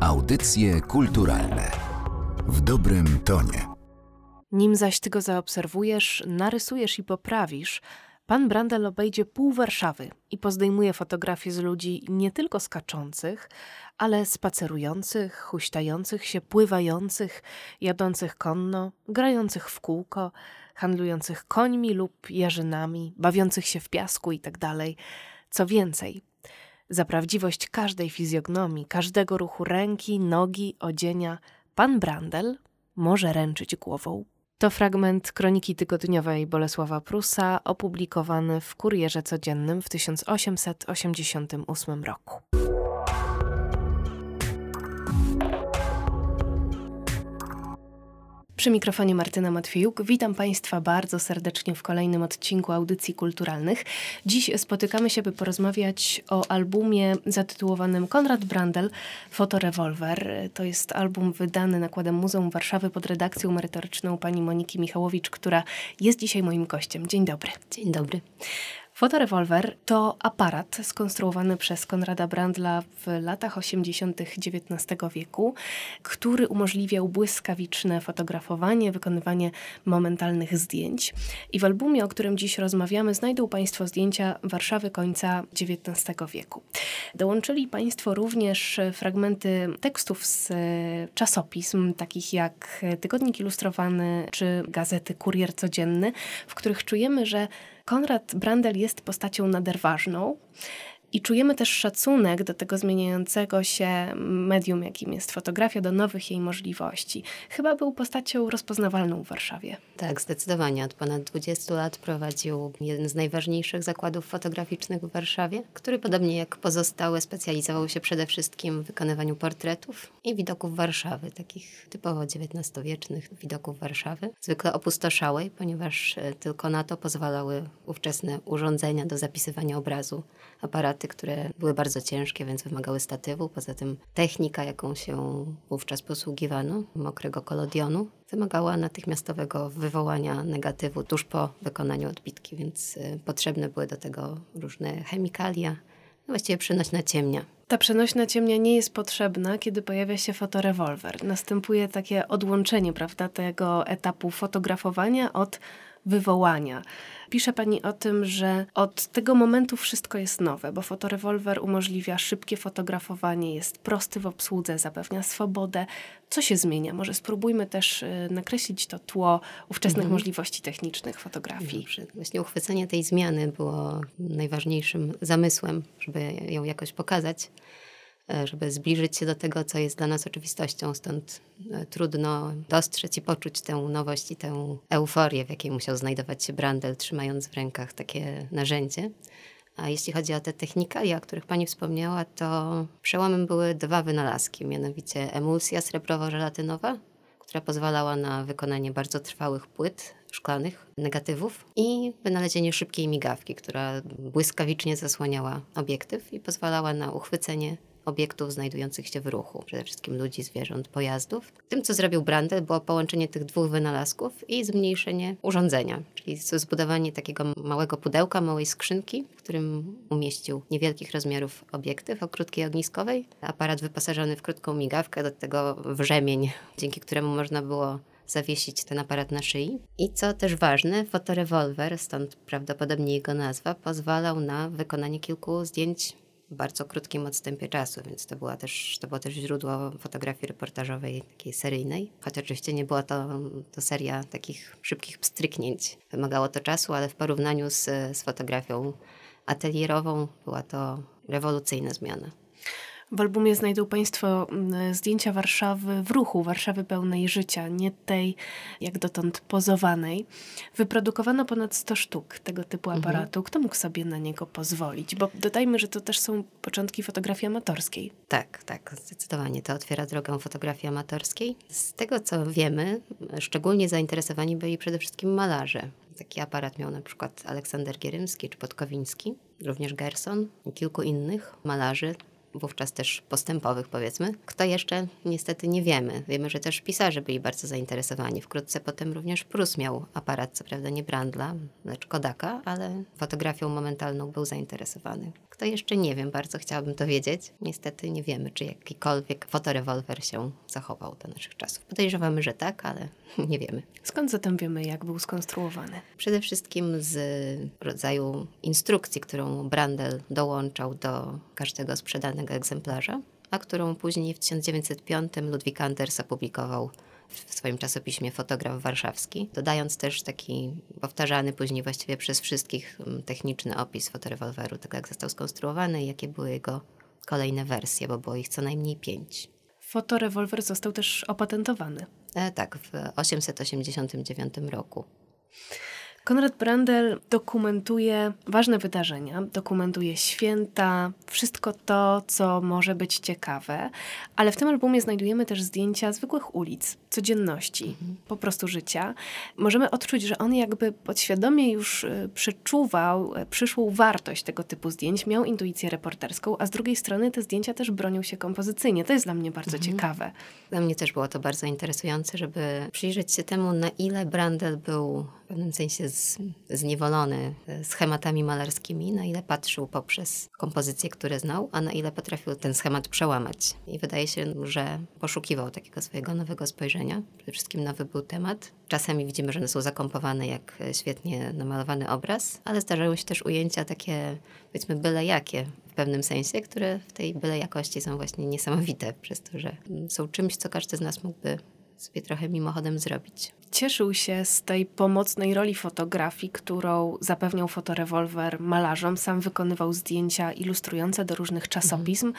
Audycje kulturalne w dobrym tonie. Nim zaś ty go zaobserwujesz, narysujesz i poprawisz, pan Brandel obejdzie pół Warszawy i pozdejmuje fotografie z ludzi nie tylko skaczących, ale spacerujących, huśtających się, pływających, jadących konno, grających w kółko, handlujących końmi lub jarzynami, bawiących się w piasku itd. Tak Co więcej, za prawdziwość każdej fizjognomii, każdego ruchu ręki, nogi, odzienia, pan Brandel może ręczyć głową. To fragment kroniki tygodniowej Bolesława Prusa, opublikowany w Kurierze Codziennym w 1888 roku. Przy mikrofonie Martyna Matwiejuk. Witam Państwa bardzo serdecznie w kolejnym odcinku Audycji Kulturalnych. Dziś spotykamy się, by porozmawiać o albumie zatytułowanym Konrad Brandel Fotorewolwer. To jest album wydany nakładem Muzeum Warszawy pod redakcją merytoryczną pani Moniki Michałowicz, która jest dzisiaj moim gościem. Dzień dobry. Dzień dobry. Fotorewolwer to aparat skonstruowany przez Konrada Brandla w latach 80. XIX wieku, który umożliwiał błyskawiczne fotografowanie, wykonywanie momentalnych zdjęć. I w albumie, o którym dziś rozmawiamy, znajdą Państwo zdjęcia Warszawy końca XIX wieku. Dołączyli Państwo również fragmenty tekstów z czasopism, takich jak Tygodnik Ilustrowany czy gazety Kurier Codzienny, w których czujemy, że Konrad Brandel jest postacią naderważną i czujemy też szacunek do tego zmieniającego się medium, jakim jest fotografia, do nowych jej możliwości. Chyba był postacią rozpoznawalną w Warszawie. Tak, zdecydowanie. Od ponad 20 lat prowadził jeden z najważniejszych zakładów fotograficznych w Warszawie, który podobnie jak pozostałe specjalizował się przede wszystkim w wykonywaniu portretów i widoków Warszawy, takich typowo XIX-wiecznych widoków Warszawy, zwykle opustoszałej, ponieważ e, tylko na to pozwalały ówczesne urządzenia do zapisywania obrazu, aparat aparaty, które były bardzo ciężkie, więc wymagały statywu. Poza tym technika, jaką się wówczas posługiwano, mokrego kolodionu, wymagała natychmiastowego wywołania negatywu tuż po wykonaniu odbitki, więc y, potrzebne były do tego różne chemikalia, właściwie przenośna ciemnia. Ta przenośna ciemnia nie jest potrzebna, kiedy pojawia się fotorewolwer. Następuje takie odłączenie, prawda, tego etapu fotografowania od wywołania. Pisze pani o tym, że od tego momentu wszystko jest nowe, bo fotorewolwer umożliwia szybkie fotografowanie, jest prosty w obsłudze, zapewnia swobodę. Co się zmienia? Może spróbujmy też y, nakreślić to tło ówczesnych mhm. możliwości technicznych fotografii. Dobrze. Właśnie uchwycenie tej zmiany było najważniejszym zamysłem, żeby ją jakoś pokazać. E, żeby zbliżyć się do tego, co jest dla nas oczywistością. Stąd e, trudno dostrzec i poczuć tę nowość i tę euforię, w jakiej musiał znajdować się Brandel, trzymając w rękach takie narzędzie. A jeśli chodzi o te technikalia, o których Pani wspomniała, to przełomem były dwa wynalazki, mianowicie emulsja srebrowo-żelatynowa, która pozwalała na wykonanie bardzo trwałych płyt szklanych, negatywów i wynalezienie szybkiej migawki, która błyskawicznie zasłaniała obiektyw i pozwalała na uchwycenie obiektów znajdujących się w ruchu, przede wszystkim ludzi, zwierząt, pojazdów. Tym, co zrobił Brandel, było połączenie tych dwóch wynalazków i zmniejszenie urządzenia, czyli zbudowanie takiego małego pudełka, małej skrzynki, w którym umieścił niewielkich rozmiarów obiektyw o krótkiej ogniskowej, aparat wyposażony w krótką migawkę, do tego wrzemień, dzięki któremu można było zawiesić ten aparat na szyi. I co też ważne, fotorewolwer, stąd prawdopodobnie jego nazwa, pozwalał na wykonanie kilku zdjęć bardzo krótkim odstępie czasu, więc to, była też, to było też źródło fotografii reportażowej, takiej seryjnej. Choć oczywiście nie była to, to seria takich szybkich pstryknięć. Wymagało to czasu, ale w porównaniu z, z fotografią atelierową była to rewolucyjna zmiana. W albumie znajdą Państwo mm, zdjęcia Warszawy w ruchu, Warszawy pełnej życia, nie tej jak dotąd pozowanej. Wyprodukowano ponad 100 sztuk tego typu mhm. aparatu. Kto mógł sobie na niego pozwolić? Bo dodajmy, że to też są początki fotografii amatorskiej. Tak, tak, zdecydowanie. To otwiera drogę fotografii amatorskiej. Z tego co wiemy, szczególnie zainteresowani byli przede wszystkim malarze. Taki aparat miał na przykład Aleksander Gierymski czy Podkowiński, również Gerson i kilku innych malarzy wówczas też postępowych powiedzmy. Kto jeszcze? Niestety nie wiemy. Wiemy, że też pisarze byli bardzo zainteresowani. Wkrótce potem również Prus miał aparat, co prawda nie Brandla, lecz Kodaka, ale fotografią momentalną był zainteresowany. Kto jeszcze nie wiem, bardzo chciałabym to wiedzieć. Niestety nie wiemy, czy jakikolwiek fotorewolwer się zachował do naszych czasów. Podejrzewamy, że tak, ale nie wiemy. Skąd zatem wiemy, jak był skonstruowany? Przede wszystkim z rodzaju instrukcji, którą Brandel dołączał do każdego sprzedanego egzemplarza, a którą później w 1905 Ludwik Anders opublikował w swoim czasopiśmie Fotograf Warszawski, dodając też taki powtarzany później właściwie przez wszystkich mm, techniczny opis fotorewolweru, tego jak został skonstruowany i jakie były jego kolejne wersje, bo było ich co najmniej pięć. Fotorewolwer został też opatentowany. E, tak, w 889 roku. Konrad Brandel dokumentuje ważne wydarzenia, dokumentuje święta, wszystko to, co może być ciekawe, ale w tym albumie znajdujemy też zdjęcia zwykłych ulic, codzienności, mhm. po prostu życia. Możemy odczuć, że on jakby podświadomie już y, przeczuwał y, przyszłą wartość tego typu zdjęć, miał intuicję reporterską, a z drugiej strony te zdjęcia też bronią się kompozycyjnie. To jest dla mnie bardzo mhm. ciekawe. Dla mnie też było to bardzo interesujące, żeby przyjrzeć się temu, na ile Brandel był w pewnym sensie z, zniewolony schematami malarskimi, na ile patrzył poprzez kompozycje, które znał, a na ile potrafił ten schemat przełamać. I wydaje się, że poszukiwał takiego swojego nowego spojrzenia. Przede wszystkim nowy był temat. Czasami widzimy, że one są zakompowane jak świetnie namalowany obraz, ale zdarzają się też ujęcia takie, powiedzmy, byle jakie w pewnym sensie, które w tej byle jakości są właśnie niesamowite, przez to, że są czymś, co każdy z nas mógłby sobie trochę mimochodem zrobić. Cieszył się z tej pomocnej roli fotografii, którą zapewniał fotorewolwer malarzom. Sam wykonywał zdjęcia ilustrujące do różnych czasopism.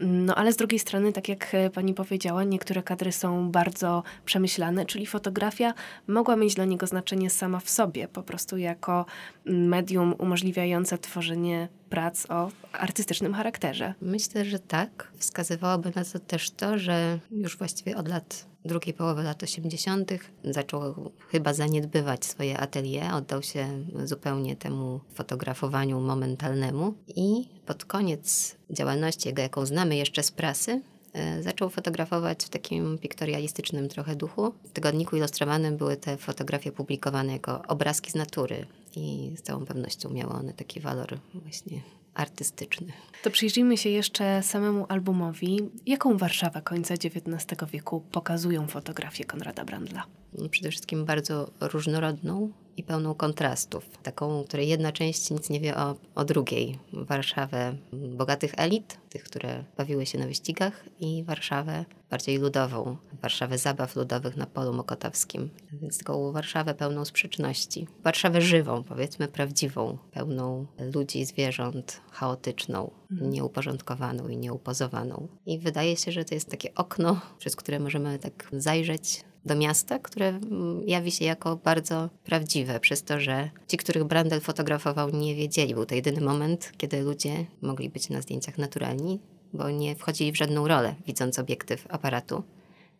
No ale z drugiej strony, tak jak pani powiedziała, niektóre kadry są bardzo przemyślane, czyli fotografia mogła mieć dla niego znaczenie sama w sobie, po prostu jako medium umożliwiające tworzenie prac o artystycznym charakterze. Myślę, że tak. Wskazywałoby na to też to, że już właściwie od lat drugiej połowy lat 80. zaczął chyba zaniedbywać swoje atelier, oddał się zupełnie temu fotografowaniu momentalnemu i pod koniec działalności jego, jaką znamy jeszcze z prasy, e, zaczął fotografować w takim piktorialistycznym trochę duchu. W tygodniku ilustrowanym były te fotografie publikowane jako obrazki z natury i z całą pewnością miały one taki walor właśnie artystyczny. To przyjrzyjmy się jeszcze samemu albumowi. Jaką Warszawę końca XIX wieku pokazują fotografie Konrada Brandla? Przede wszystkim bardzo różnorodną, i pełną kontrastów. Taką, której jedna część nic nie wie o, o drugiej. Warszawę bogatych elit, tych, które bawiły się na wyścigach i Warszawę bardziej ludową, Warszawę zabaw ludowych na polu mokotowskim. Więc taką Warszawę pełną sprzeczności. Warszawę żywą, powiedzmy prawdziwą, pełną ludzi, zwierząt, chaotyczną, mhm. nieuporządkowaną i nieupozowaną. I wydaje się, że to jest takie okno, przez które możemy tak zajrzeć do miasta, które mm, jawi się jako bardzo prawdziwe, przez to, że ci, których Brandel fotografował, nie wiedzieli. Był to jedyny moment, kiedy ludzie mogli być na zdjęciach naturalni, bo nie wchodzili w żadną rolę, widząc obiektyw aparatu,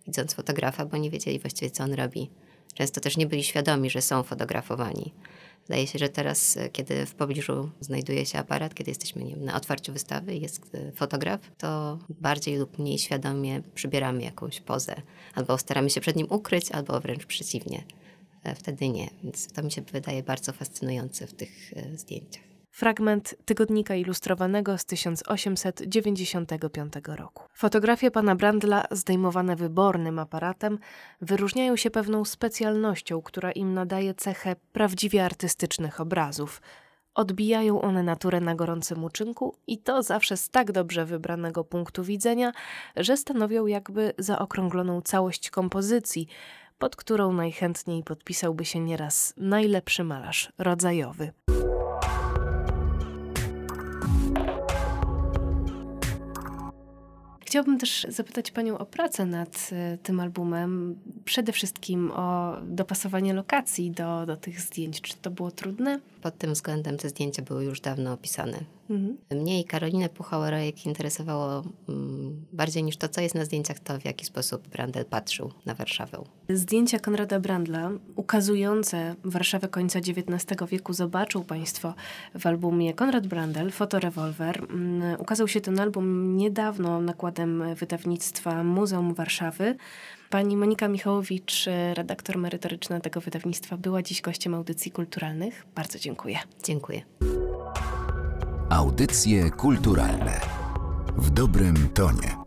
widząc fotografa, bo nie wiedzieli właściwie, co on robi. Często też nie byli świadomi, że są fotografowani. Wydaje się, że teraz, e, kiedy w pobliżu znajduje się aparat, kiedy jesteśmy wiem, na otwarciu wystawy i jest e, fotograf, to bardziej lub mniej świadomie przybieramy jakąś pozę. Albo staramy się przed nim ukryć, albo wręcz przeciwnie. E, wtedy nie. Więc to mi się wydaje bardzo fascynujące w tych zdjęciach. Fragment tygodnika ilustrowanego z 1895 roku. Fotografie pana Brandla, zdejmowane wybornym aparatem, wyróżniają się pewną specjalnością, która im nadaje cechę prawdziwie artystycznych obrazów. Odbijają one naturę na gorącym uczynku i to zawsze z tak dobrze wybranego punktu widzenia, że stanowią jakby zaokrągloną całość kompozycji, pod którą najchętniej podpisałby się nieraz najlepszy malarz rodzajowy. Chciałabym też zapytać Panią o pracę nad y, tym albumem. Przede wszystkim o dopasowanie lokacji do, do tych zdjęć. Czy to było trudne? Pod tym względem te zdjęcia były już dawno opisane. Mhm. Mnie i Karolinę Puchałerajek interesowało mm, bardziej niż to, co jest na zdjęciach, to w jaki sposób Brandel patrzył na Warszawę. Zdjęcia Konrada Brandla ukazujące Warszawę końca XIX wieku zobaczył Państwo w albumie Konrad Brandel, Fotorewolwer. Mm, Ukazał się ten album niedawno nakładem wydawnictwa Muzeum Warszawy. Pani Monika Michałowicz, redaktor merytoryczna tego wydawnictwa, była dziś gościem audycji kulturalnych. Bardzo dziękuję. Dziękuję. Audycje kulturalne w dobrym tonie.